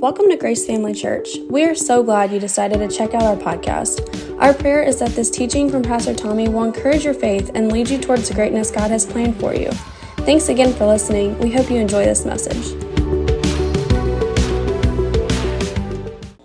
Welcome to Grace Family Church. We are so glad you decided to check out our podcast. Our prayer is that this teaching from Pastor Tommy will encourage your faith and lead you towards the greatness God has planned for you. Thanks again for listening. We hope you enjoy this message.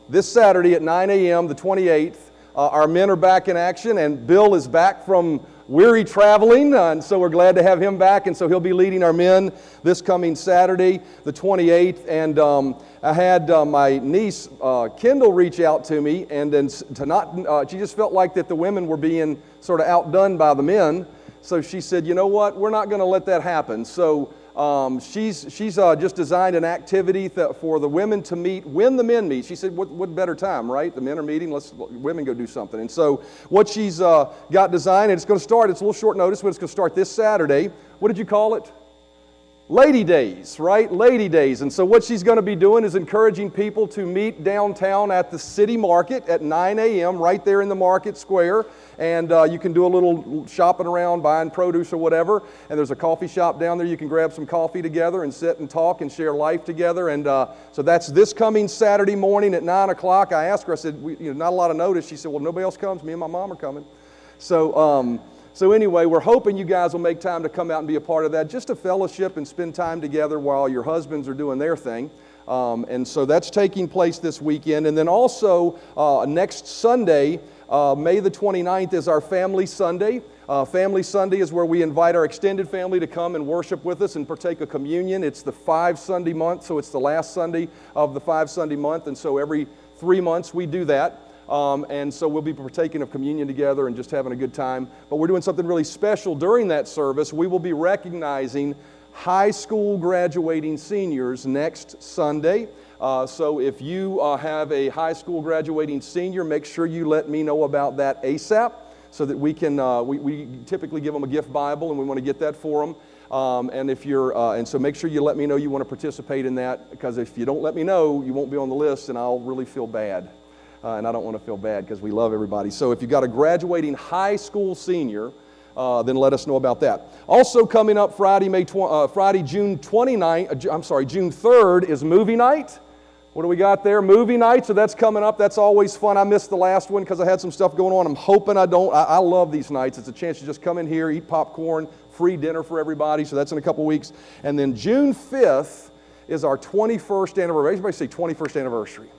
This Saturday at 9 a.m., the 28th, uh, our men are back in action, and Bill is back from weary traveling, uh, and so we're glad to have him back. And so he'll be leading our men this coming Saturday, the 28th. And um, I had uh, my niece uh, Kendall reach out to me, and then to not, uh, she just felt like that the women were being sort of outdone by the men. So she said, "You know what? We're not going to let that happen." So um, she's she's uh, just designed an activity th- for the women to meet when the men meet. She said, what, what, better time, right? The men are meeting, let's women go do something. And so, what she's uh, got designed, and it's going to start, it's a little short notice, but it's going to start this Saturday. What did you call it? Lady Days, right? Lady Days. And so, what she's going to be doing is encouraging people to meet downtown at the city market at 9 a.m., right there in the market square. And uh, you can do a little shopping around, buying produce or whatever. And there's a coffee shop down there. You can grab some coffee together and sit and talk and share life together. And uh, so, that's this coming Saturday morning at 9 o'clock. I asked her, I said, you know, not a lot of notice. She said, well, nobody else comes. Me and my mom are coming. So, um, so, anyway, we're hoping you guys will make time to come out and be a part of that, just to fellowship and spend time together while your husbands are doing their thing. Um, and so that's taking place this weekend. And then also, uh, next Sunday, uh, May the 29th, is our Family Sunday. Uh, family Sunday is where we invite our extended family to come and worship with us and partake of communion. It's the five Sunday month, so it's the last Sunday of the five Sunday month. And so every three months we do that. Um, and so we'll be partaking of communion together and just having a good time. But we're doing something really special during that service. We will be recognizing high school graduating seniors next Sunday. Uh, so if you uh, have a high school graduating senior, make sure you let me know about that ASAP so that we can, uh, we, we typically give them a gift Bible and we want to get that for them. Um, and if you're, uh, and so make sure you let me know you want to participate in that because if you don't let me know, you won't be on the list and I'll really feel bad uh, and I don't want to feel bad because we love everybody. So if you've got a graduating high school senior, uh, then let us know about that. Also coming up Friday, May tw- uh, Friday, June 29th, uh, I'm sorry, June 3rd is movie night. What do we got there? Movie night. So that's coming up. That's always fun. I missed the last one because I had some stuff going on. I'm hoping I don't. I, I, love these nights. It's a chance to just come in here, eat popcorn, free dinner for everybody. So that's in a couple weeks. And then June 5th is our 21st anniversary. Everybody say 21st anniversary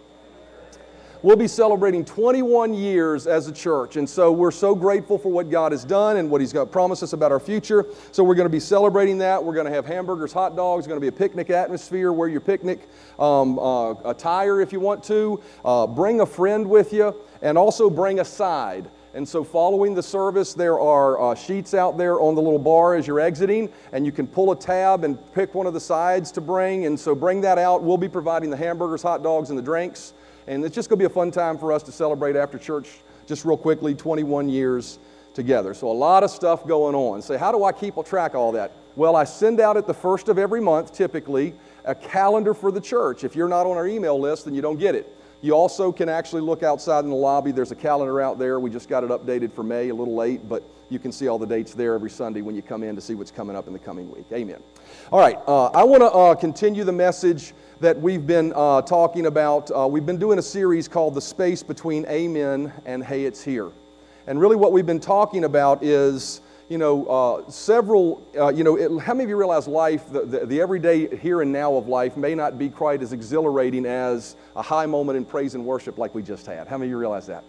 we'll be celebrating 21 years as a church. And so we're so grateful for what God has done and what He's got promised us about our future. So we're going to be celebrating that. We're going to have hamburgers, hot dogs, going to be a picnic atmosphere. Wear your picnic um, uh, attire if you want to. Uh, bring a friend with you and also bring a side. And so, following the service, there are uh, sheets out there on the little bar as you're exiting, and you can pull a tab and pick one of the sides to bring. And so, bring that out. We'll be providing the hamburgers, hot dogs, and the drinks. And it's just going to be a fun time for us to celebrate after church, just real quickly, 21 years together. So, a lot of stuff going on. Say, how do I keep track of all that? Well, I send out at the first of every month, typically, a calendar for the church. If you're not on our email list, then you don't get it. You also can actually look outside in the lobby. There's a calendar out there. We just got it updated for May, a little late, but you can see all the dates there every Sunday when you come in to see what's coming up in the coming week. Amen. All right, uh, I want to uh, continue the message that we've been uh, talking about. Uh, we've been doing a series called The Space Between Amen and Hey, It's Here. And really, what we've been talking about is, you know, uh, several, uh, you know, it, how many of you realize life, the, the, the, everyday here and now of life, may not be quite as exhilarating as a high moment in praise and worship like we just had? How many of you realize that?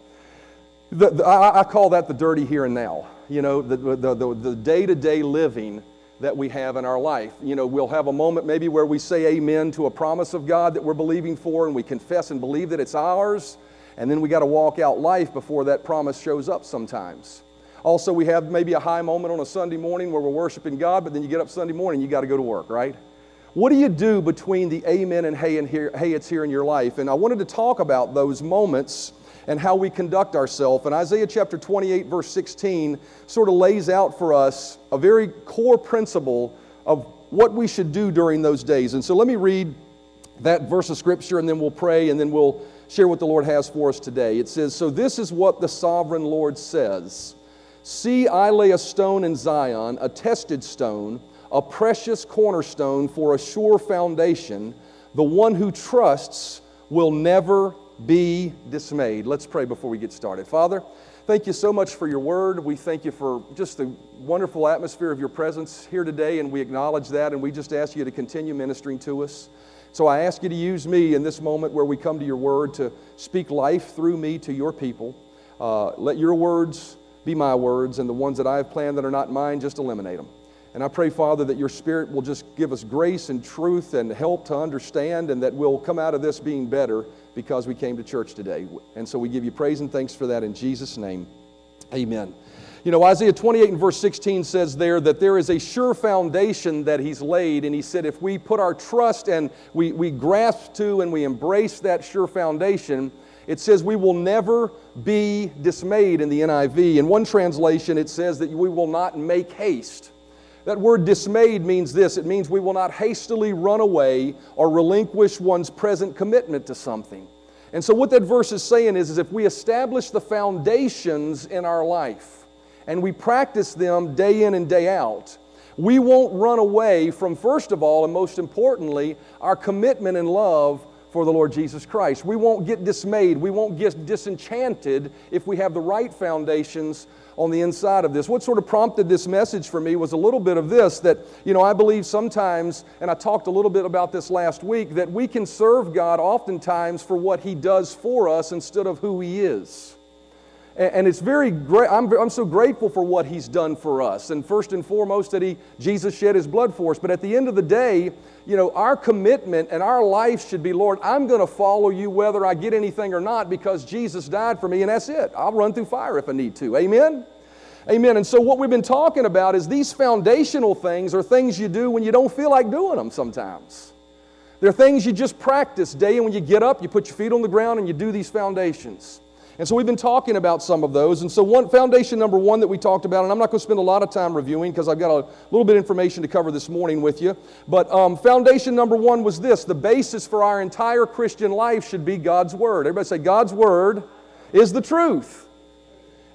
The, I, I, call that the dirty here and now. You know, the day to day living that we have in our life. You know, we'll have a moment maybe where we say amen to a promise of God that we're believing for and we confess and believe that it's ours, and then we got to walk out life before that promise shows up sometimes. Also, we have maybe a high moment on a Sunday morning where we're worshiping God, but then you get up Sunday morning, you got to go to work, right? What do you do between the amen and hey, and here, hey, it's here in your life? And I wanted to talk about those moments and how we conduct ourselves. And Isaiah chapter 28, verse 16, sort of lays out for us a very core principle of what we should do during those days. And so let me read that verse of scripture and then we'll pray and then we'll share what the Lord has for us today. It says, So this is what the sovereign Lord says See, I lay a stone in Zion, a tested stone, a precious cornerstone for a sure foundation. The one who trusts will never be dismayed. Let's pray before we get started. Father, thank you so much for your word. We thank you for just the wonderful atmosphere of your presence here today, and we acknowledge that, and we just ask you to continue ministering to us. So I ask you to use me in this moment where we come to your word to speak life through me to your people. Uh, let your words be my words, and the ones that I have planned that are not mine, just eliminate them. And I pray, Father, that your Spirit will just give us grace and truth and help to understand, and that we'll come out of this being better because we came to church today. And so we give you praise and thanks for that in Jesus' name. Amen. You know, Isaiah 28 and verse 16 says there that there is a sure foundation that he's laid. And he said, if we put our trust and we, we grasp to and we embrace that sure foundation, it says we will never be dismayed in the NIV. In one translation, it says that we will not make haste. That word dismayed means this it means we will not hastily run away or relinquish one's present commitment to something. And so, what that verse is saying is, is if we establish the foundations in our life and we practice them day in and day out, we won't run away from, first of all, and most importantly, our commitment and love for the Lord Jesus Christ. We won't get dismayed. We won't get disenchanted if we have the right foundations on the inside of this. What sort of prompted this message for me was a little bit of this that, you know, I believe sometimes, and I talked a little bit about this last week, that we can serve God oftentimes for what He does for us instead of who He is. And it's very great. I'm, I'm so grateful for what he's done for us. And first and foremost, that he, Jesus shed his blood for us. But at the end of the day, you know, our commitment and our life should be, Lord, I'm going to follow you whether I get anything or not because Jesus died for me, and that's it. I'll run through fire if I need to. Amen? Amen. And so, what we've been talking about is these foundational things are things you do when you don't feel like doing them sometimes. They're things you just practice day, and when you get up, you put your feet on the ground and you do these foundations. And so we've been talking about some of those. And so one foundation number one that we talked about, and I'm not going to spend a lot of time reviewing because I've got a little bit of information to cover this morning with you. But um, foundation number one was this: the basis for our entire Christian life should be God's word. Everybody say God's word is the truth.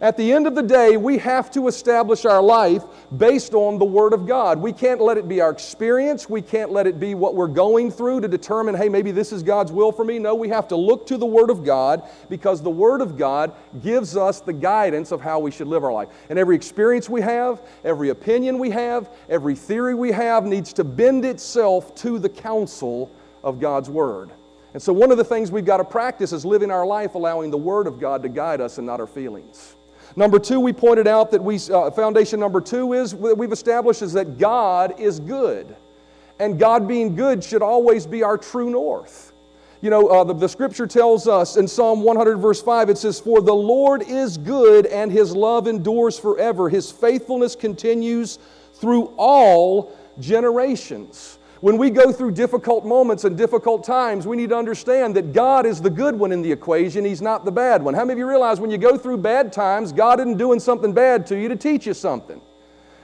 At the end of the day, we have to establish our life based on the Word of God. We can't let it be our experience. We can't let it be what we're going through to determine, hey, maybe this is God's will for me. No, we have to look to the Word of God because the Word of God gives us the guidance of how we should live our life. And every experience we have, every opinion we have, every theory we have needs to bend itself to the counsel of God's Word. And so, one of the things we've got to practice is living our life allowing the Word of God to guide us and not our feelings. Number two, we pointed out that we, uh, foundation number two is that we've established is that God is good. And God being good should always be our true north. You know, uh, the, the scripture tells us in Psalm 100, verse 5, it says, For the Lord is good and his love endures forever. His faithfulness continues through all generations. When we go through difficult moments and difficult times, we need to understand that God is the good one in the equation, He's not the bad one. How many of you realize when you go through bad times, God isn't doing something bad to you to teach you something?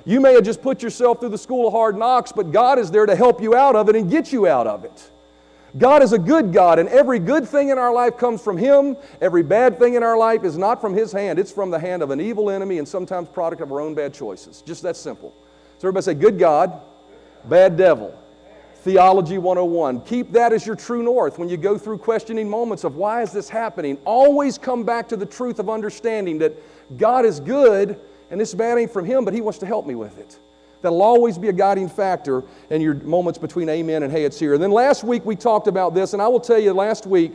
You may have just put yourself through the school of hard knocks, but God is there to help you out of it and get you out of it. God is a good God, and every good thing in our life comes from Him. Every bad thing in our life is not from His hand, it's from the hand of an evil enemy and sometimes product of our own bad choices. Just that simple. So everybody say, Good God, bad devil. Theology 101. Keep that as your true north when you go through questioning moments of why is this happening. Always come back to the truth of understanding that God is good and this bad ain't from Him, but He wants to help me with it. That'll always be a guiding factor in your moments between amen and hey, it's here. And then last week we talked about this, and I will tell you last week,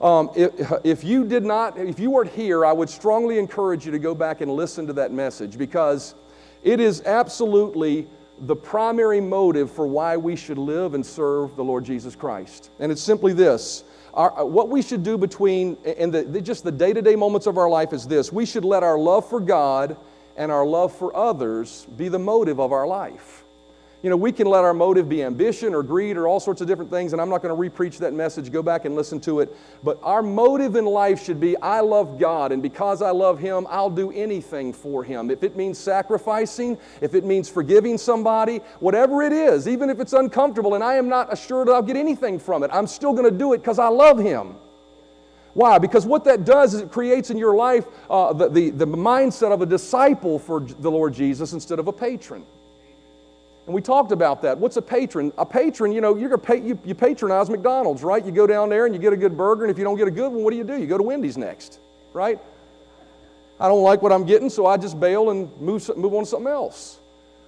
um, if, if you did not, if you weren't here, I would strongly encourage you to go back and listen to that message because it is absolutely the primary motive for why we should live and serve the Lord Jesus Christ. And it's simply this. Our, uh, what we should do between, and the, the, just the day to day moments of our life is this we should let our love for God and our love for others be the motive of our life. You know, we can let our motive be ambition or greed or all sorts of different things, and I'm not going to repreach that message. Go back and listen to it. But our motive in life should be I love God, and because I love Him, I'll do anything for Him. If it means sacrificing, if it means forgiving somebody, whatever it is, even if it's uncomfortable and I am not assured I'll get anything from it, I'm still going to do it because I love Him. Why? Because what that does is it creates in your life uh, the, the, the mindset of a disciple for the Lord Jesus instead of a patron. And we talked about that. What's a patron? A patron, you know, you're pay, you, you patronize McDonald's, right? You go down there and you get a good burger, and if you don't get a good one, what do you do? You go to Wendy's next, right? I don't like what I'm getting, so I just bail and move, move on to something else.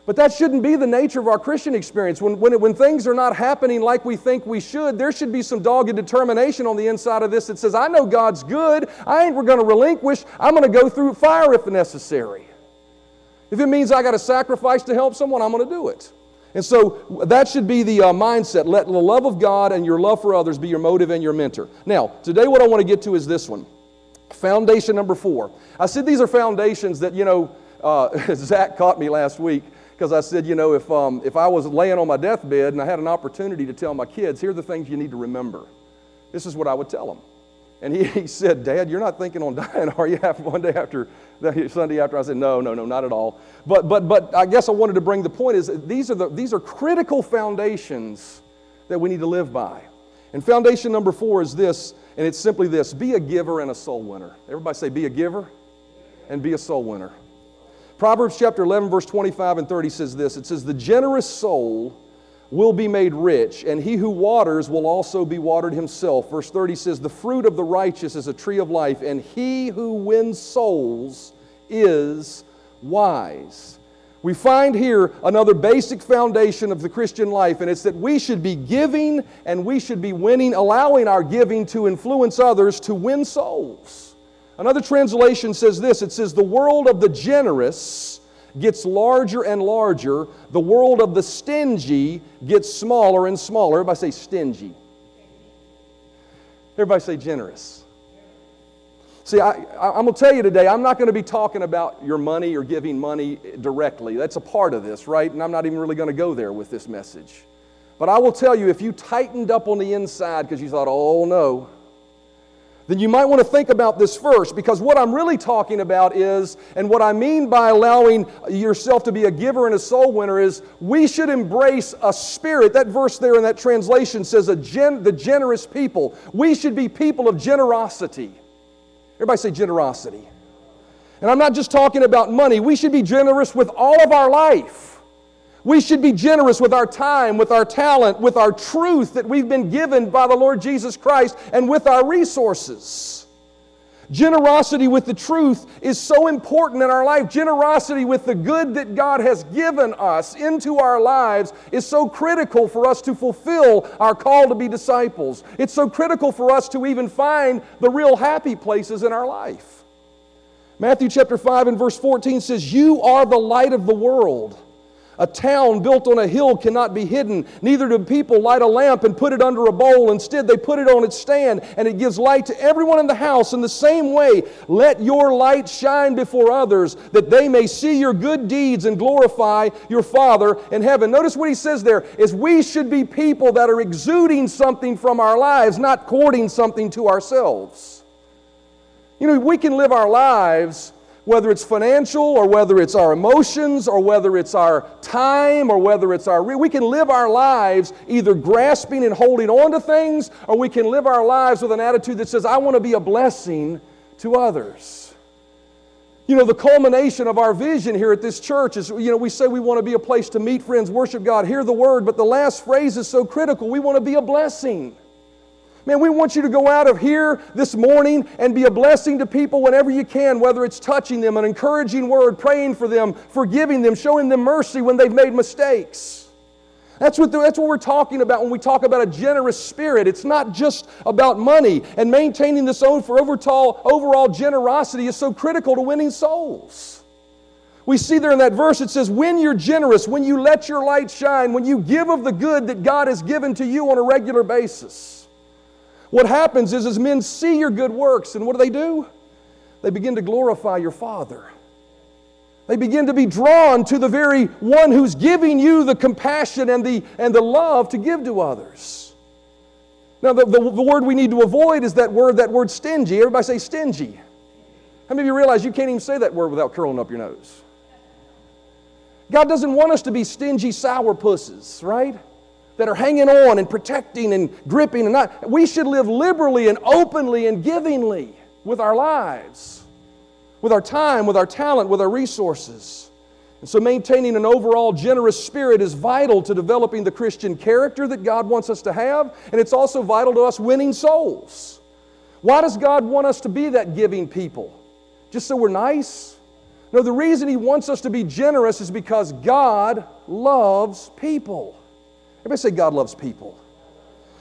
But that shouldn't be the nature of our Christian experience. When, when, when things are not happening like we think we should, there should be some dogged determination on the inside of this that says, I know God's good. I ain't we're going to relinquish. I'm going to go through fire if necessary. If it means I got to sacrifice to help someone, I'm going to do it. And so that should be the uh, mindset. Let the love of God and your love for others be your motive and your mentor. Now, today what I want to get to is this one. Foundation number four. I said these are foundations that, you know, uh, Zach caught me last week because I said, you know, if, um, if I was laying on my deathbed and I had an opportunity to tell my kids, here are the things you need to remember, this is what I would tell them. And he, he said, Dad, you're not thinking on dying, are you? One day after, Sunday after, I said, no, no, no, not at all. But, but, but I guess I wanted to bring the point is these are, the, these are critical foundations that we need to live by. And foundation number four is this, and it's simply this be a giver and a soul winner. Everybody say, be a giver and be a soul winner. Proverbs chapter 11, verse 25 and 30 says this It says, The generous soul will be made rich, and he who waters will also be watered himself. Verse 30 says, The fruit of the righteous is a tree of life, and he who wins souls is wise. We find here another basic foundation of the Christian life, and it's that we should be giving and we should be winning, allowing our giving to influence others to win souls. Another translation says this it says, The world of the generous gets larger and larger, the world of the stingy gets smaller and smaller. Everybody say stingy. Everybody say generous. See, I, am going to tell you today, I'm not going to be talking about your money or giving money directly. That's a part of this, right? And I'm not even really going to go there with this message. But I will tell you, if you tightened up on the inside because you thought, oh no, then you might want to think about this first because what I'm really talking about is, and what I mean by allowing yourself to be a giver and a soul winner is we should embrace a spirit. That verse there in that translation says a gen, the generous people. We should be people of generosity. Everybody say generosity. And I'm not just talking about money, we should be generous with all of our life. We should be generous with our time, with our talent, with our truth that we've been given by the Lord Jesus Christ, and with our resources. Generosity with the truth is so important in our life. Generosity with the good that God has given us into our lives is so critical for us to fulfill our call to be disciples. It's so critical for us to even find the real happy places in our life. Matthew chapter 5 and verse 14 says, You are the light of the world. A town built on a hill cannot be hidden. Neither do people light a lamp and put it under a bowl. Instead, they put it on its stand, and it gives light to everyone in the house. In the same way, let your light shine before others, that they may see your good deeds and glorify your Father in heaven. Notice what he says there is we should be people that are exuding something from our lives, not courting something to ourselves. You know, we can live our lives whether it's financial or whether it's our emotions or whether it's our time or whether it's our. we can live our lives either grasping and holding on to things or we can live our lives with an attitude that says, I want to be a blessing to others. You know, the culmination of our vision here at this church is, you know, we say we want to be a place to meet friends, worship God, hear the word, but the last phrase is so critical. We want to be a blessing. Man, we want you to go out of here this morning and be a blessing to people whenever you can, whether it's touching them, an encouraging word, praying for them, forgiving them, showing them mercy when they've made mistakes. That's what, the, that's what we're talking about when we talk about a generous spirit. It's not just about money, and maintaining this own for overall, overall generosity is so critical to winning souls. We see there in that verse it says, When you're generous, when you let your light shine, when you give of the good that God has given to you on a regular basis. What happens is, as men see your good works, and what do they do? They begin to glorify your Father. They begin to be drawn to the very one who's giving you the compassion and the, and the love to give to others. Now, the, the, the word we need to avoid is that word, that word stingy. Everybody say stingy. How many of you realize you can't even say that word without curling up your nose? God doesn't want us to be stingy sour sourpusses, right? That are hanging on and protecting and gripping and not. We should live liberally and openly and givingly with our lives, with our time, with our talent, with our resources. And so, maintaining an overall generous spirit is vital to developing the Christian character that God wants us to have, and it's also vital to us winning souls. Why does God want us to be that giving people? Just so we're nice? No, the reason He wants us to be generous is because God loves people. Everybody say, God loves people.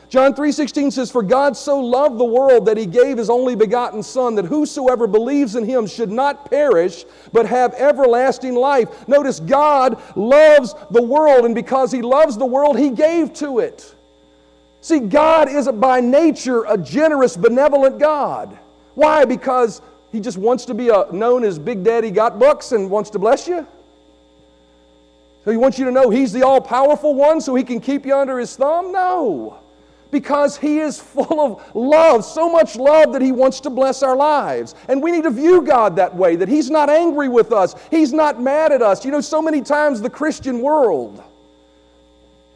John 3:16 says for God so loved the world that he gave his only begotten son that whosoever believes in him should not perish but have everlasting life. Notice God loves the world and because he loves the world he gave to it. See God is by nature a generous benevolent God. Why? Because he just wants to be a, known as Big Daddy got bucks and wants to bless you. So he wants you to know he's the all powerful one so he can keep you under his thumb? No because He is full of love, so much love that He wants to bless our lives. And we need to view God that way, that He's not angry with us, He's not mad at us. You know, so many times the Christian world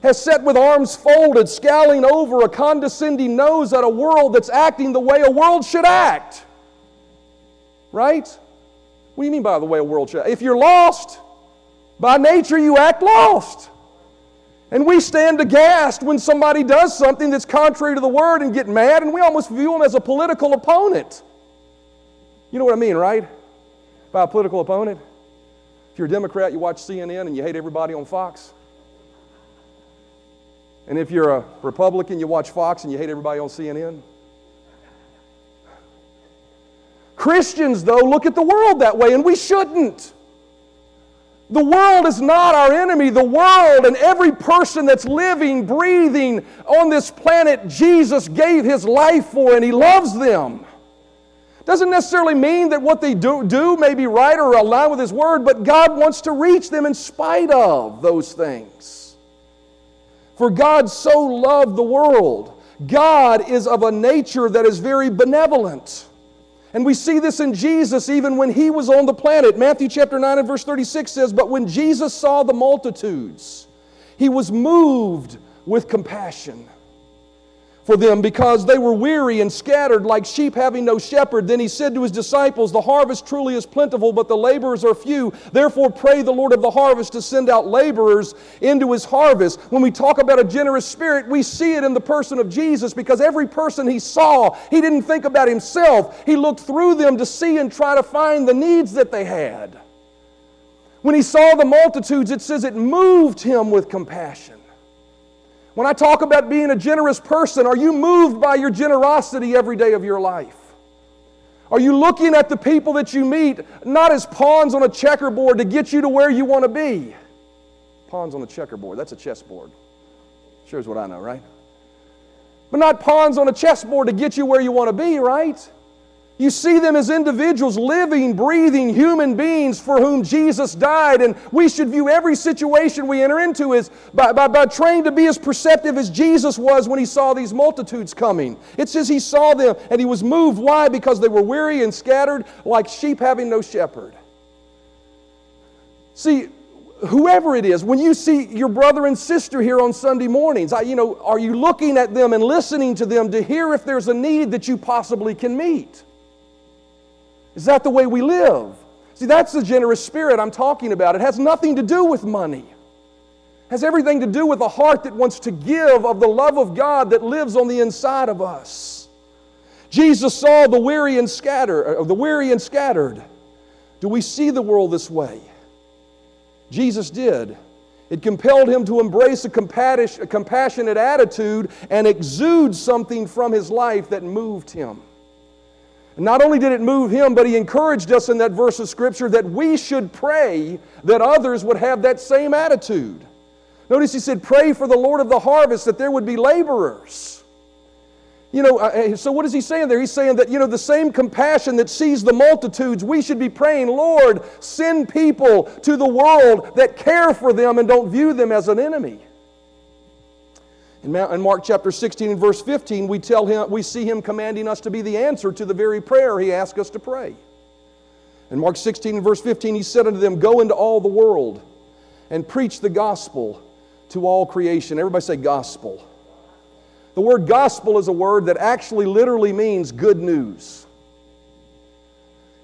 has sat with arms folded, scowling over a condescending nose at a world that's acting the way a world should act. Right? What do you mean by the way a world should act? If you're lost, by nature you act lost. And we stand aghast when somebody does something that's contrary to the word and get mad, and we almost view them as a political opponent. You know what I mean, right? By a political opponent. If you're a Democrat, you watch CNN and you hate everybody on Fox. And if you're a Republican, you watch Fox and you hate everybody on CNN. Christians, though, look at the world that way, and we shouldn't. The world is not our enemy. The world and every person that's living, breathing on this planet, Jesus gave his life for and he loves them. Doesn't necessarily mean that what they do, do may be right or align with his word, but God wants to reach them in spite of those things. For God so loved the world. God is of a nature that is very benevolent. And we see this in Jesus even when he was on the planet. Matthew chapter 9 and verse 36 says, But when Jesus saw the multitudes, he was moved with compassion for them because they were weary and scattered like sheep having no shepherd. Then he said to his disciples, The harvest truly is plentiful, but the laborers are few. Therefore, pray the Lord of the harvest to send out laborers into his harvest. When we talk about a generous spirit, we see it in the person of Jesus because every person he saw, he didn't think about himself. He looked through them to see and try to find the needs that they had. When he saw the multitudes, it says it moved him with compassion. When I talk about being a generous person, are you moved by your generosity every day of your life? Are you looking at the people that you meet not as pawns on a checkerboard to get you to where you want to be? Pawns on the checkerboard, that's a chessboard. Sure is what I know, right? But not pawns on a chessboard to get you where you want to be, right? You see them as individuals, living, breathing human beings for whom Jesus died. And we should view every situation we enter into as by, by, by trained to be as perceptive as Jesus was when he saw these multitudes coming. It says he saw them and he was moved. Why? Because they were weary and scattered like sheep having no shepherd. See, whoever it is, when you see your brother and sister here on Sunday mornings, you know, are you looking at them and listening to them to hear if there's a need that you possibly can meet? Is that the way we live? See, that's the generous spirit I'm talking about. It has nothing to do with money. It has everything to do with a heart that wants to give of the love of God that lives on the inside of us. Jesus saw the weary and scattered, uh, the weary and scattered. Do we see the world this way? Jesus did. It compelled him to embrace a compassionate attitude and exude something from his life that moved him. Not only did it move him, but he encouraged us in that verse of Scripture that we should pray that others would have that same attitude. Notice he said, Pray for the Lord of the harvest that there would be laborers. You know, so what is he saying there? He's saying that, you know, the same compassion that sees the multitudes, we should be praying, Lord, send people to the world that care for them and don't view them as an enemy. In Mark chapter 16 and verse 15, we, tell him, we see him commanding us to be the answer to the very prayer he asked us to pray. In Mark 16 and verse 15, he said unto them, Go into all the world and preach the gospel to all creation. Everybody say gospel. The word gospel is a word that actually literally means good news.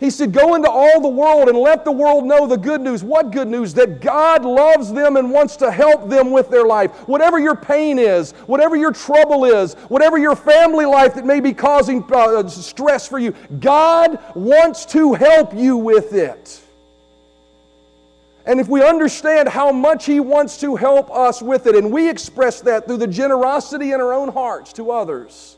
He said, Go into all the world and let the world know the good news. What good news? That God loves them and wants to help them with their life. Whatever your pain is, whatever your trouble is, whatever your family life that may be causing uh, stress for you, God wants to help you with it. And if we understand how much He wants to help us with it, and we express that through the generosity in our own hearts to others,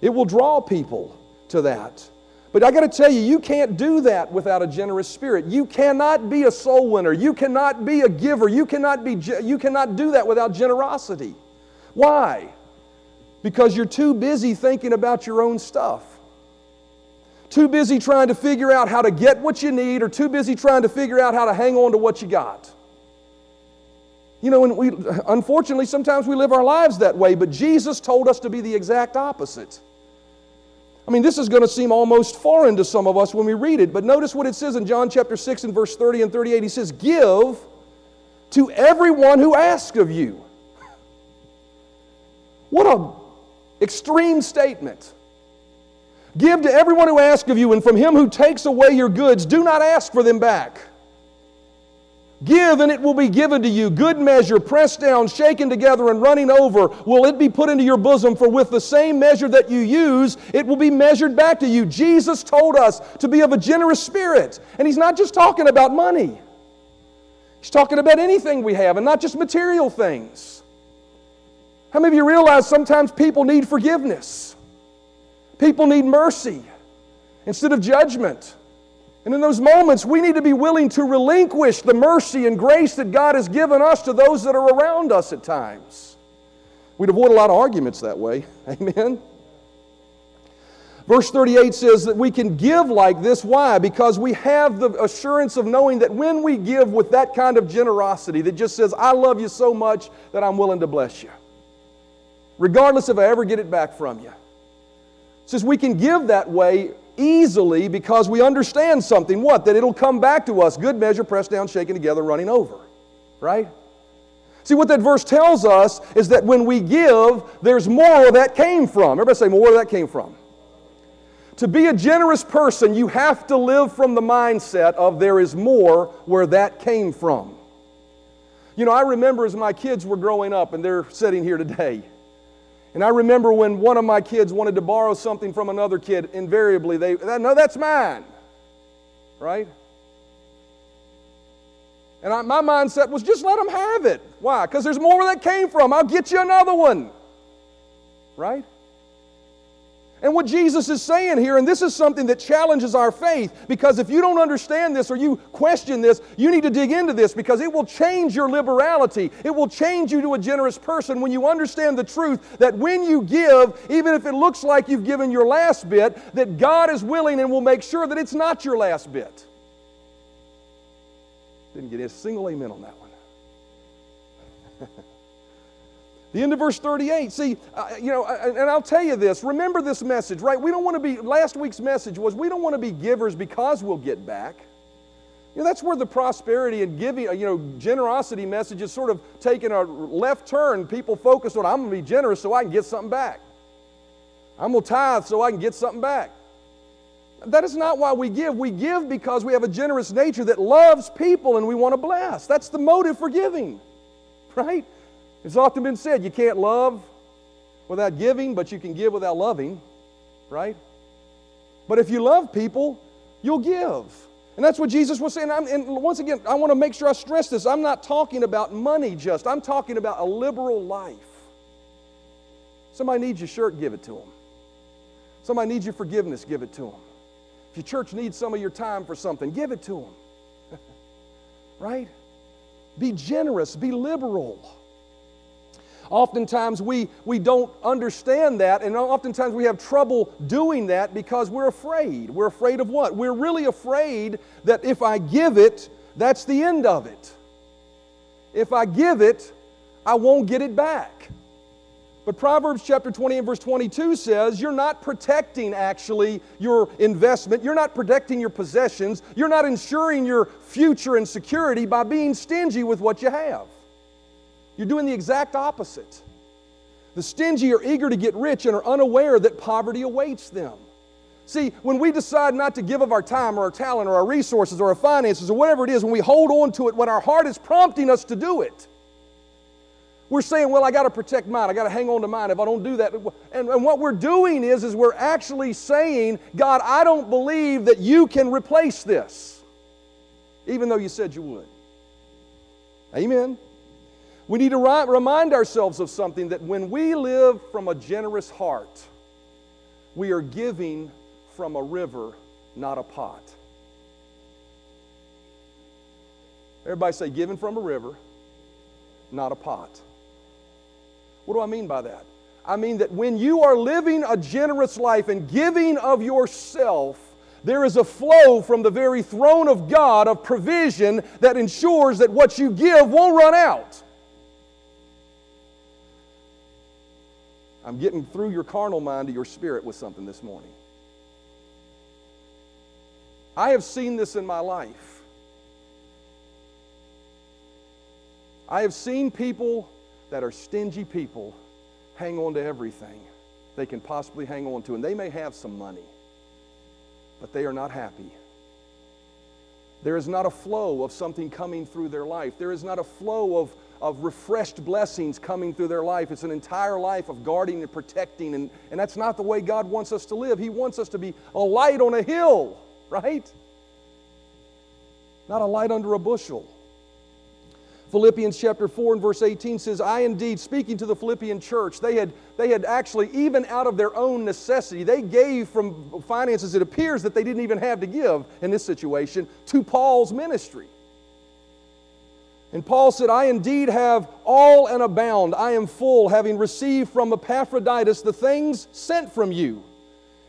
it will draw people to that. But I got to tell you, you can't do that without a generous spirit. You cannot be a soul winner. You cannot be a giver. You cannot, be, you cannot do that without generosity. Why? Because you're too busy thinking about your own stuff. Too busy trying to figure out how to get what you need, or too busy trying to figure out how to hang on to what you got. You know, and we, unfortunately, sometimes we live our lives that way, but Jesus told us to be the exact opposite. I mean, this is going to seem almost foreign to some of us when we read it, but notice what it says in John chapter 6 and verse 30 and 38. He says, Give to everyone who asks of you. What an extreme statement. Give to everyone who asks of you, and from him who takes away your goods, do not ask for them back. Give and it will be given to you. Good measure, pressed down, shaken together, and running over, will it be put into your bosom. For with the same measure that you use, it will be measured back to you. Jesus told us to be of a generous spirit. And He's not just talking about money, He's talking about anything we have, and not just material things. How many of you realize sometimes people need forgiveness? People need mercy instead of judgment. And in those moments, we need to be willing to relinquish the mercy and grace that God has given us to those that are around us at times. We'd avoid a lot of arguments that way. Amen. Verse 38 says that we can give like this. Why? Because we have the assurance of knowing that when we give with that kind of generosity that just says, I love you so much that I'm willing to bless you, regardless if I ever get it back from you. Says we can give that way easily because we understand something. What? That it'll come back to us. Good measure, pressed down, shaken together, running over. Right? See, what that verse tells us is that when we give, there's more where that came from. Everybody say, more where that came from. To be a generous person, you have to live from the mindset of there is more where that came from. You know, I remember as my kids were growing up, and they're sitting here today. And I remember when one of my kids wanted to borrow something from another kid, invariably they, no, that's mine. Right? And I, my mindset was just let them have it. Why? Because there's more where that came from. I'll get you another one. Right? And what Jesus is saying here, and this is something that challenges our faith, because if you don't understand this or you question this, you need to dig into this because it will change your liberality. It will change you to a generous person when you understand the truth that when you give, even if it looks like you've given your last bit, that God is willing and will make sure that it's not your last bit. Didn't get a single amen on that one. The end of verse 38. See, uh, you know, uh, and I'll tell you this. Remember this message, right? We don't want to be, last week's message was we don't want to be givers because we'll get back. You know, that's where the prosperity and giving, uh, you know, generosity message is sort of taking a left turn. People focus on, I'm going to be generous so I can get something back. I'm going to tithe so I can get something back. That is not why we give. We give because we have a generous nature that loves people and we want to bless. That's the motive for giving, right? It's often been said you can't love without giving, but you can give without loving, right? But if you love people, you'll give. And that's what Jesus was saying. I'm, and once again, I want to make sure I stress this. I'm not talking about money just, I'm talking about a liberal life. Somebody needs your shirt, give it to them. Somebody needs your forgiveness, give it to them. If your church needs some of your time for something, give it to them. right? Be generous, be liberal. Oftentimes we, we don't understand that, and oftentimes we have trouble doing that because we're afraid. We're afraid of what? We're really afraid that if I give it, that's the end of it. If I give it, I won't get it back. But Proverbs chapter 20 and verse 22 says you're not protecting actually your investment. You're not protecting your possessions. You're not ensuring your future and security by being stingy with what you have. You're doing the exact opposite. The stingy are eager to get rich and are unaware that poverty awaits them. See, when we decide not to give of our time or our talent or our resources or our finances or whatever it is, when we hold on to it, when our heart is prompting us to do it, we're saying, well, I got to protect mine. I got to hang on to mine. If I don't do that, and, and what we're doing is, is we're actually saying, God, I don't believe that you can replace this, even though you said you would. Amen. We need to remind ourselves of something that when we live from a generous heart, we are giving from a river, not a pot. Everybody say, giving from a river, not a pot. What do I mean by that? I mean that when you are living a generous life and giving of yourself, there is a flow from the very throne of God of provision that ensures that what you give won't run out. I'm getting through your carnal mind to your spirit with something this morning. I have seen this in my life. I have seen people that are stingy people hang on to everything they can possibly hang on to. And they may have some money, but they are not happy. There is not a flow of something coming through their life. There is not a flow of, of refreshed blessings coming through their life. It's an entire life of guarding and protecting. And, and that's not the way God wants us to live. He wants us to be a light on a hill, right? Not a light under a bushel. Philippians chapter 4 and verse 18 says, I indeed, speaking to the Philippian church, they had, they had actually, even out of their own necessity, they gave from finances it appears that they didn't even have to give in this situation to Paul's ministry. And Paul said, I indeed have all and abound. I am full, having received from Epaphroditus the things sent from you.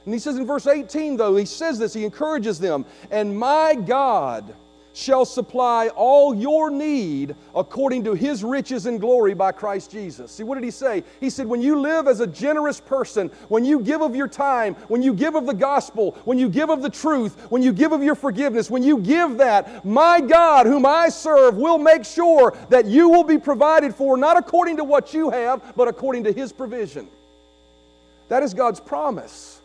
And he says in verse 18, though, he says this, he encourages them, and my God shall supply all your need according to his riches and glory by Christ Jesus. See, what did he say? He said, When you live as a generous person, when you give of your time, when you give of the gospel, when you give of the truth, when you give of your forgiveness, when you give that, my God, whom I serve, will make sure that you will be provided for, not according to what you have, but according to his provision. That is God's promise.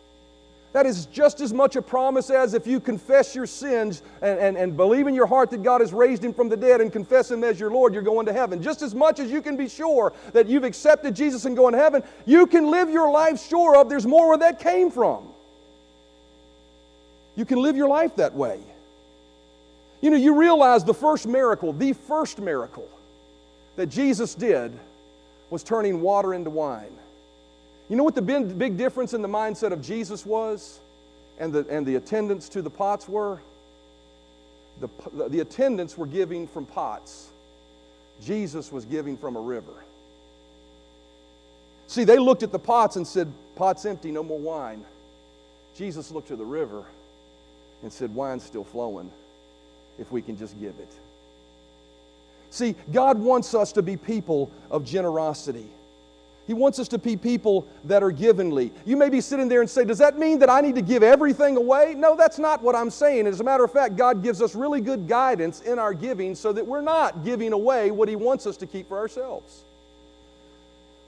That is just as much a promise as if you confess your sins and, and, and believe in your heart that God has raised him from the dead and confess him as your Lord, you're going to heaven. Just as much as you can be sure that you've accepted Jesus and going to heaven, you can live your life sure of there's more where that came from. You can live your life that way. You know, you realize the first miracle, the first miracle that Jesus did was turning water into wine. You know what the big difference in the mindset of Jesus was and the, and the attendants to the pots were? The, the attendants were giving from pots, Jesus was giving from a river. See, they looked at the pots and said, Pot's empty, no more wine. Jesus looked to the river and said, Wine's still flowing if we can just give it. See, God wants us to be people of generosity. He wants us to be people that are givenly. You may be sitting there and say, Does that mean that I need to give everything away? No, that's not what I'm saying. As a matter of fact, God gives us really good guidance in our giving so that we're not giving away what He wants us to keep for ourselves.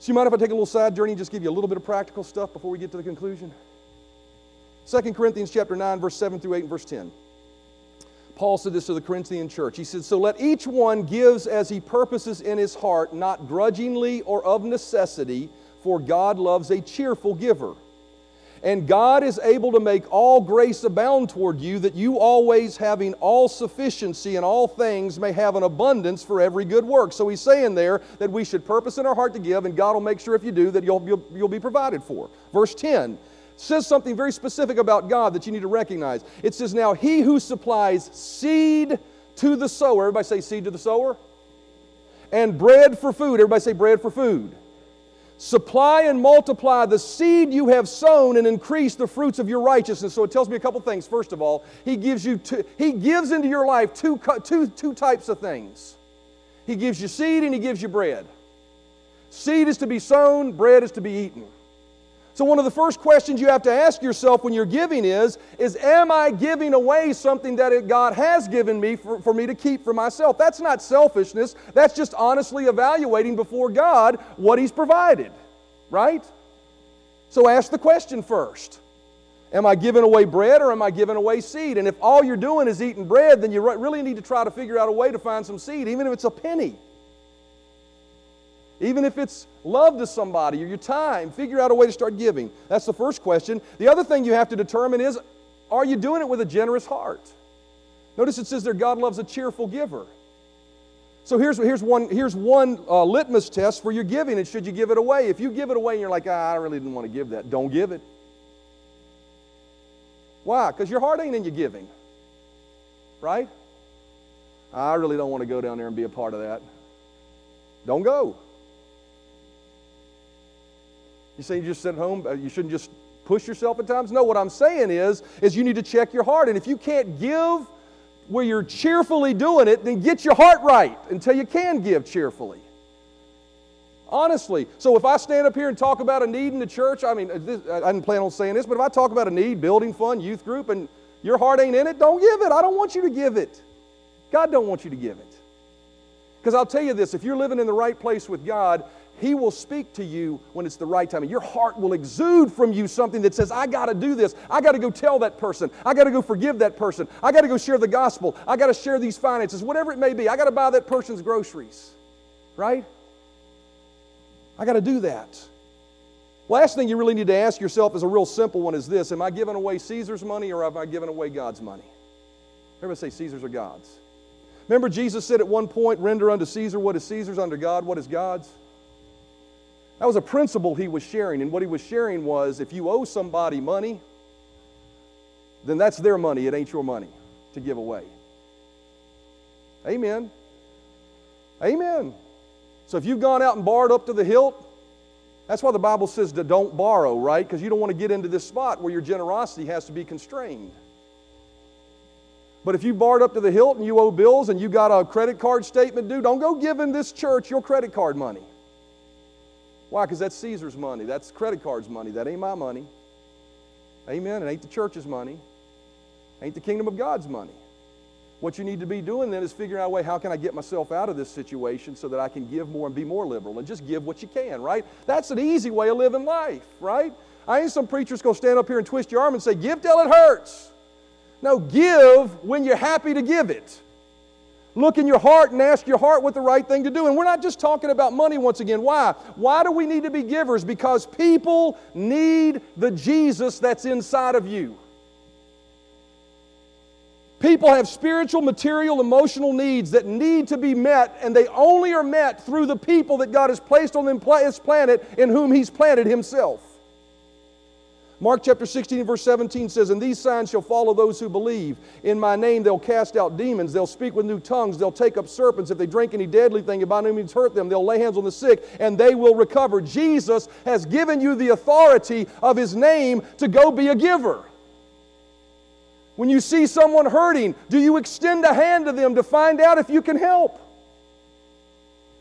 So, you mind if I take a little side journey and just give you a little bit of practical stuff before we get to the conclusion? 2 Corinthians chapter 9, verse 7 through 8 and verse 10. Paul said this to the Corinthian church. He said, So let each one gives as he purposes in his heart, not grudgingly or of necessity, for God loves a cheerful giver. And God is able to make all grace abound toward you, that you always having all sufficiency in all things may have an abundance for every good work. So he's saying there that we should purpose in our heart to give, and God will make sure if you do that you'll, you'll, you'll be provided for. Verse 10 says something very specific about God that you need to recognize. It says, Now he who supplies seed to the sower, everybody say seed to the sower, and bread for food, everybody say bread for food. Supply and multiply the seed you have sown and increase the fruits of your righteousness. So it tells me a couple things. First of all, he gives you two, he gives into your life two, two, two types of things. He gives you seed and he gives you bread. Seed is to be sown, bread is to be eaten. So one of the first questions you have to ask yourself when you're giving is, is am I giving away something that God has given me for, for me to keep for myself? That's not selfishness. That's just honestly evaluating before God what He's provided, right? So ask the question first. Am I giving away bread or am I giving away seed? And if all you're doing is eating bread, then you really need to try to figure out a way to find some seed, even if it's a penny. Even if it's love to somebody or your time, figure out a way to start giving. That's the first question. The other thing you have to determine is are you doing it with a generous heart? Notice it says there God loves a cheerful giver. So here's, here's one, here's one uh, litmus test for your giving, and should you give it away? If you give it away and you're like, ah, I really didn't want to give that, don't give it. Why? Because your heart ain't in your giving. Right? I really don't want to go down there and be a part of that. Don't go. You say you just sit at home, uh, you shouldn't just push yourself at times? No, what I'm saying is, is you need to check your heart. And if you can't give where you're cheerfully doing it, then get your heart right until you can give cheerfully. Honestly. So if I stand up here and talk about a need in the church, I mean, this, I didn't plan on saying this, but if I talk about a need, building fund, youth group, and your heart ain't in it, don't give it. I don't want you to give it. God don't want you to give it. Because I'll tell you this if you're living in the right place with God, he will speak to you when it's the right time. And your heart will exude from you something that says, I got to do this. I got to go tell that person. I got to go forgive that person. I got to go share the gospel. I got to share these finances, whatever it may be. I got to buy that person's groceries. Right? I got to do that. Last thing you really need to ask yourself is a real simple one is this Am I giving away Caesar's money or have I given away God's money? Everybody say Caesar's or God's. Remember, Jesus said at one point, Render unto Caesar what is Caesar's, unto God what is God's? That was a principle he was sharing. And what he was sharing was if you owe somebody money, then that's their money. It ain't your money to give away. Amen. Amen. So if you've gone out and borrowed up to the hilt, that's why the Bible says to don't borrow, right? Because you don't want to get into this spot where your generosity has to be constrained. But if you borrowed up to the hilt and you owe bills and you got a credit card statement due, don't go giving this church your credit card money. Why? Because that's Caesar's money. That's credit card's money. That ain't my money. Amen. It ain't the church's money. It ain't the kingdom of God's money. What you need to be doing then is figuring out a way how can I get myself out of this situation so that I can give more and be more liberal and just give what you can, right? That's an easy way of living life, right? I ain't some preachers to stand up here and twist your arm and say, give till it hurts. No, give when you're happy to give it. Look in your heart and ask your heart what the right thing to do. And we're not just talking about money once again. Why? Why do we need to be givers? Because people need the Jesus that's inside of you. People have spiritual, material, emotional needs that need to be met, and they only are met through the people that God has placed on this planet in whom He's planted Himself. Mark chapter 16, verse 17 says, And these signs shall follow those who believe. In my name they'll cast out demons. They'll speak with new tongues. They'll take up serpents. If they drink any deadly thing, it by no means hurt them. They'll lay hands on the sick, and they will recover. Jesus has given you the authority of His name to go be a giver. When you see someone hurting, do you extend a hand to them to find out if you can help?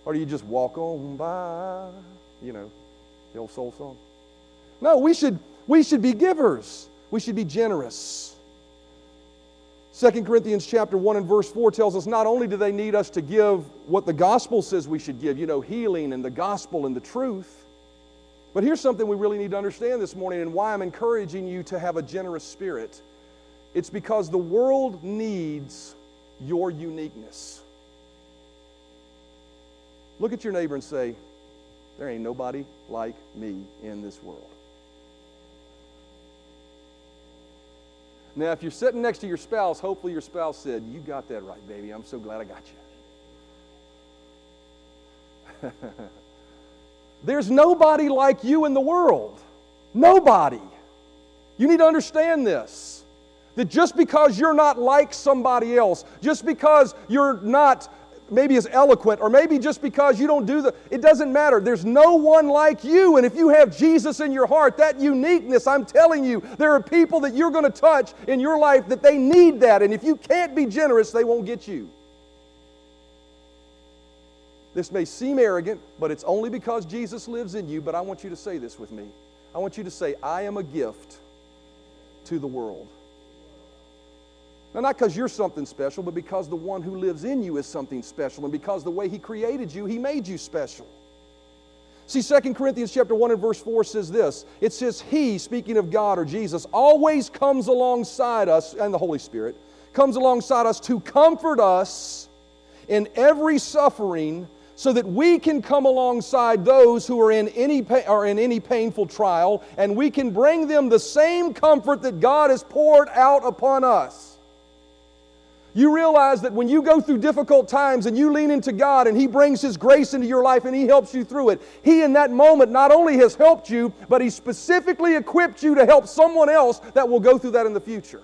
Or do you just walk on by? You know, the old soul song. No, we should we should be givers. We should be generous. 2 Corinthians chapter 1 and verse 4 tells us not only do they need us to give what the gospel says we should give, you know, healing and the gospel and the truth, but here's something we really need to understand this morning and why I'm encouraging you to have a generous spirit. It's because the world needs your uniqueness. Look at your neighbor and say, There ain't nobody like me in this world. Now, if you're sitting next to your spouse, hopefully your spouse said, You got that right, baby. I'm so glad I got you. There's nobody like you in the world. Nobody. You need to understand this. That just because you're not like somebody else, just because you're not maybe as eloquent, or maybe just because you don't do the, it doesn't matter. There's no one like you. And if you have Jesus in your heart, that uniqueness, I'm telling you, there are people that you're going to touch in your life that they need that. And if you can't be generous, they won't get you. This may seem arrogant, but it's only because Jesus lives in you. But I want you to say this with me. I want you to say, I am a gift to the world. Now, not because you're something special, but because the one who lives in you is something special, and because the way He created you, He made you special. See, 2 Corinthians chapter 1 and verse 4 says this. It says, He, speaking of God or Jesus, always comes alongside us, and the Holy Spirit, comes alongside us to comfort us in every suffering so that we can come alongside those who are in any, are in any painful trial and we can bring them the same comfort that God has poured out upon us. You realize that when you go through difficult times and you lean into God and He brings His grace into your life and He helps you through it, He in that moment not only has helped you, but He specifically equipped you to help someone else that will go through that in the future.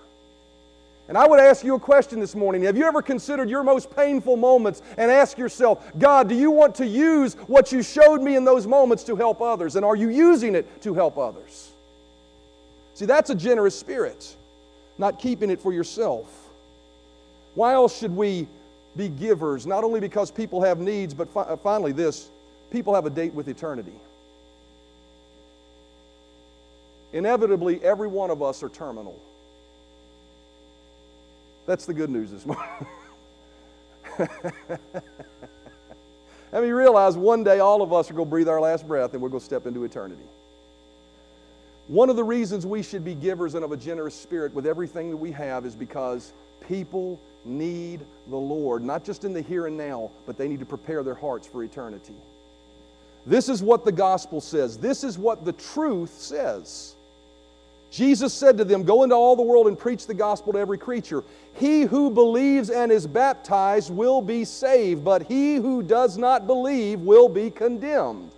And I would ask you a question this morning. Have you ever considered your most painful moments and ask yourself, God, do you want to use what you showed me in those moments to help others? And are you using it to help others? See, that's a generous spirit, not keeping it for yourself. Why else should we be givers? Not only because people have needs, but fi- uh, finally, this people have a date with eternity. Inevitably, every one of us are terminal. That's the good news this morning. I mean, you realize one day all of us are going to breathe our last breath and we're going to step into eternity. One of the reasons we should be givers and of a generous spirit with everything that we have is because people need the Lord, not just in the here and now, but they need to prepare their hearts for eternity. This is what the gospel says. This is what the truth says. Jesus said to them, Go into all the world and preach the gospel to every creature. He who believes and is baptized will be saved, but he who does not believe will be condemned.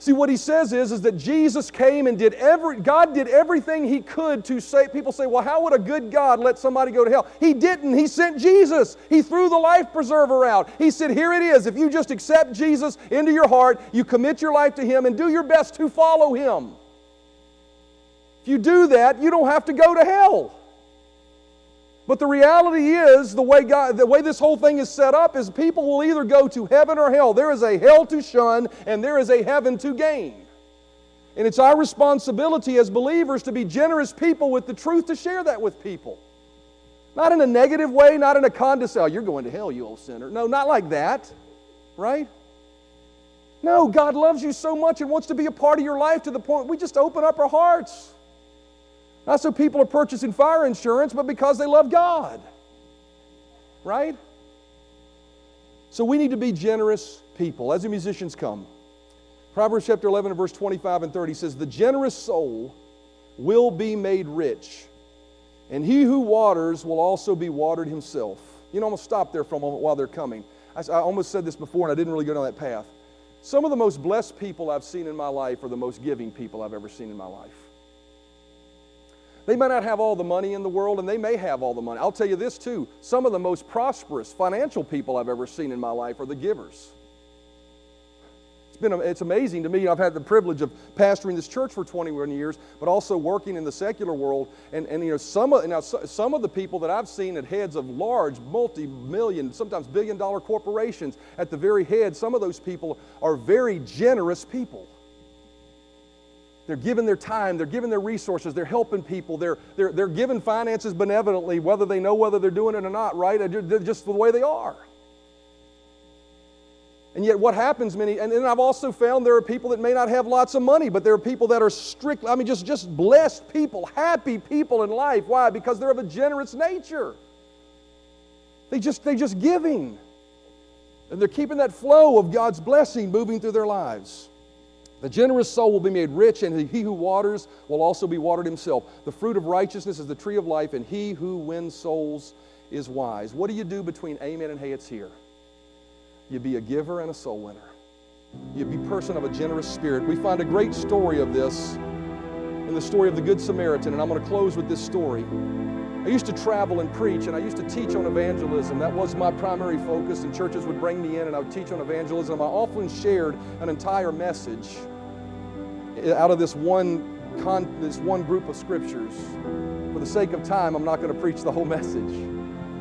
See, what he says is, is that Jesus came and did every, God did everything he could to save. people say, well, how would a good God let somebody go to hell? He didn't. He sent Jesus. He threw the life preserver out. He said, here it is. If you just accept Jesus into your heart, you commit your life to him and do your best to follow him. If you do that, you don't have to go to hell. But the reality is, the way, God, the way this whole thing is set up is people will either go to heaven or hell. There is a hell to shun, and there is a heaven to gain. And it's our responsibility as believers to be generous people with the truth to share that with people. Not in a negative way, not in a condescending, oh, you're going to hell, you old sinner. No, not like that, right? No, God loves you so much and wants to be a part of your life to the point we just open up our hearts. Not so people are purchasing fire insurance, but because they love God. Right? So we need to be generous people as the musicians come. Proverbs chapter 11 and verse 25 and 30 says, The generous soul will be made rich, and he who waters will also be watered himself. You know, I'm going to stop there for a moment while they're coming. I, I almost said this before, and I didn't really go down that path. Some of the most blessed people I've seen in my life are the most giving people I've ever seen in my life. They may not have all the money in the world, and they may have all the money. I'll tell you this too some of the most prosperous financial people I've ever seen in my life are the givers. It's, been, it's amazing to me. I've had the privilege of pastoring this church for 21 years, but also working in the secular world. And, and you know, some of, now, some of the people that I've seen at heads of large, multi million, sometimes billion dollar corporations, at the very head, some of those people are very generous people. They're giving their time, they're giving their resources, they're helping people, they're, they're, they're giving finances benevolently, whether they know whether they're doing it or not, right? They're just the way they are. And yet, what happens many, and then I've also found there are people that may not have lots of money, but there are people that are strict, I mean, just, just blessed people, happy people in life. Why? Because they're of a generous nature. They just, they just giving. And they're keeping that flow of God's blessing moving through their lives. The generous soul will be made rich, and he who waters will also be watered himself. The fruit of righteousness is the tree of life, and he who wins souls is wise. What do you do between amen and hey, it's here? You be a giver and a soul winner. You be person of a generous spirit. We find a great story of this in the story of the Good Samaritan, and I'm going to close with this story. I used to travel and preach, and I used to teach on evangelism. That was my primary focus, and churches would bring me in, and I would teach on evangelism. I often shared an entire message out of this one, con- this one group of scriptures. For the sake of time, I'm not going to preach the whole message.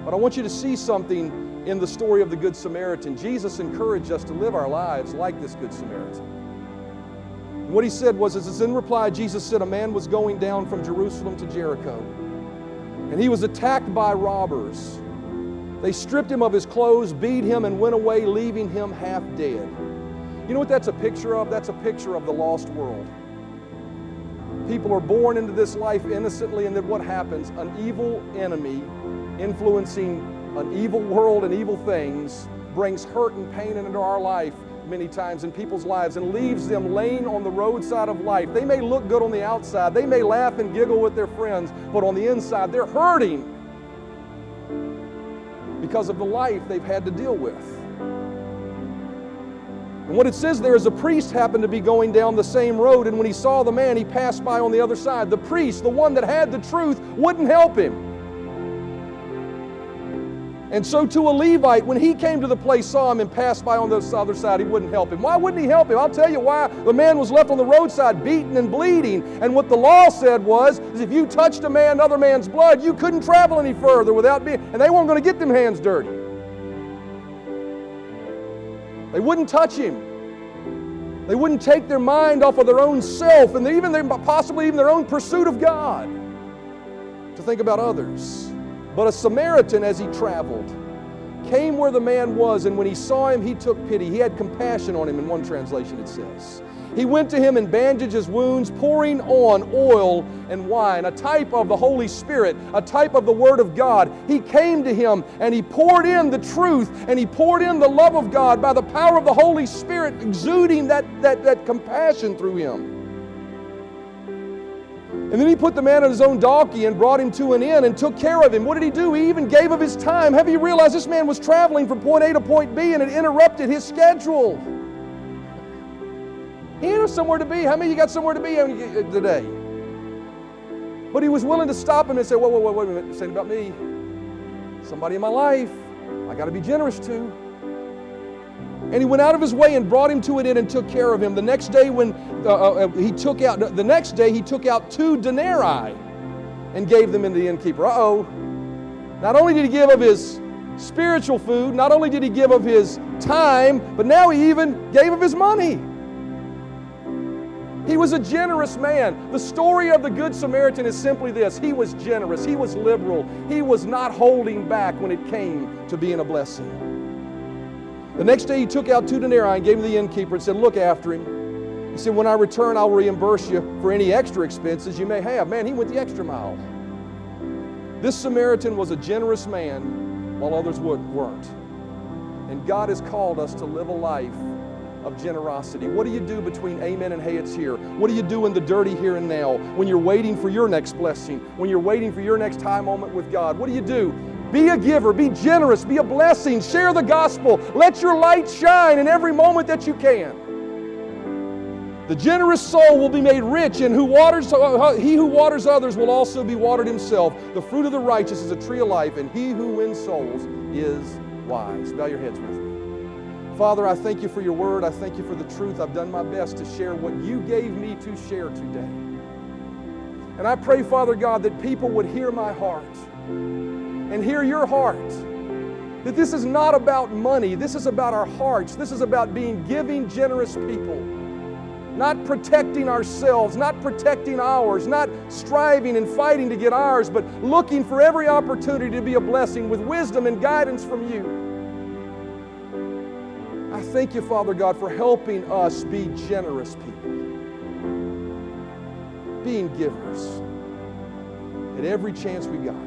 But I want you to see something in the story of the Good Samaritan. Jesus encouraged us to live our lives like this Good Samaritan. And what he said was, as in reply, Jesus said, A man was going down from Jerusalem to Jericho and he was attacked by robbers. They stripped him of his clothes, beat him, and went away, leaving him half dead. You know what that's a picture of? That's a picture of the lost world. People are born into this life innocently, and then what happens? An evil enemy influencing an evil world and evil things brings hurt and pain into our life many times in people's lives and leaves them laying on the roadside of life. They may look good on the outside, they may laugh and giggle with their friends, but on the inside, they're hurting because of the life they've had to deal with. And what it says there is a priest happened to be going down the same road, and when he saw the man, he passed by on the other side. The priest, the one that had the truth, wouldn't help him. And so to a Levite, when he came to the place, saw him and passed by on the other side, he wouldn't help him. Why wouldn't he help him? I'll tell you why. The man was left on the roadside, beaten and bleeding. And what the law said was, is if you touched a man, another man's blood, you couldn't travel any further without being, and they weren't going to get them hands dirty. They wouldn't touch him. They wouldn't take their mind off of their own self and even their, possibly even their own pursuit of God to think about others. But a Samaritan, as he traveled, came where the man was, and when he saw him, he took pity. He had compassion on him, in one translation it says. He went to him and bandaged his wounds, pouring on oil and wine, a type of the Holy Spirit, a type of the Word of God. He came to him and he poured in the truth and he poured in the love of God by the power of the Holy Spirit, exuding that, that, that compassion through him. And then he put the man on his own donkey and brought him to an inn and took care of him. What did he do? He even gave of his time. Have you realized this man was traveling from point A to point B and it interrupted his schedule? He had somewhere to be. How many you got somewhere to be uh, today? But he was willing to stop him and say, whoa, whoa, whoa, wait a minute. Saying about me, somebody in my life, I got to be generous to. And he went out of his way and brought him to an inn and took care of him. The next day, when uh, uh, uh he took out, the next day he took out two denarii and gave them to the innkeeper. Uh oh. Not only did he give of his spiritual food, not only did he give of his time, but now he even gave of his money. He was a generous man. The story of the Good Samaritan is simply this He was generous, he was liberal, he was not holding back when it came to being a blessing. The next day he took out two denarii and gave them to the innkeeper and said, Look after him. He said, When I return, I'll reimburse you for any extra expenses you may have. Man, he went the extra mile. This Samaritan was a generous man while others weren't. And God has called us to live a life of generosity. What do you do between amen and hey, it's here? What do you do in the dirty here and now when you're waiting for your next blessing, when you're waiting for your next high moment with God? What do you do? Be a giver, be generous, be a blessing, share the gospel. Let your light shine in every moment that you can. The generous soul will be made rich, and who waters, uh, he who waters others will also be watered himself. The fruit of the righteous is a tree of life, and he who wins souls is wise. Bow your heads with me. Father, I thank you for your word. I thank you for the truth. I've done my best to share what you gave me to share today. And I pray, Father God, that people would hear my heart and hear your heart. That this is not about money, this is about our hearts. This is about being giving, generous people. Not protecting ourselves, not protecting ours, not striving and fighting to get ours, but looking for every opportunity to be a blessing with wisdom and guidance from you. I thank you, Father God, for helping us be generous people, being givers at every chance we got.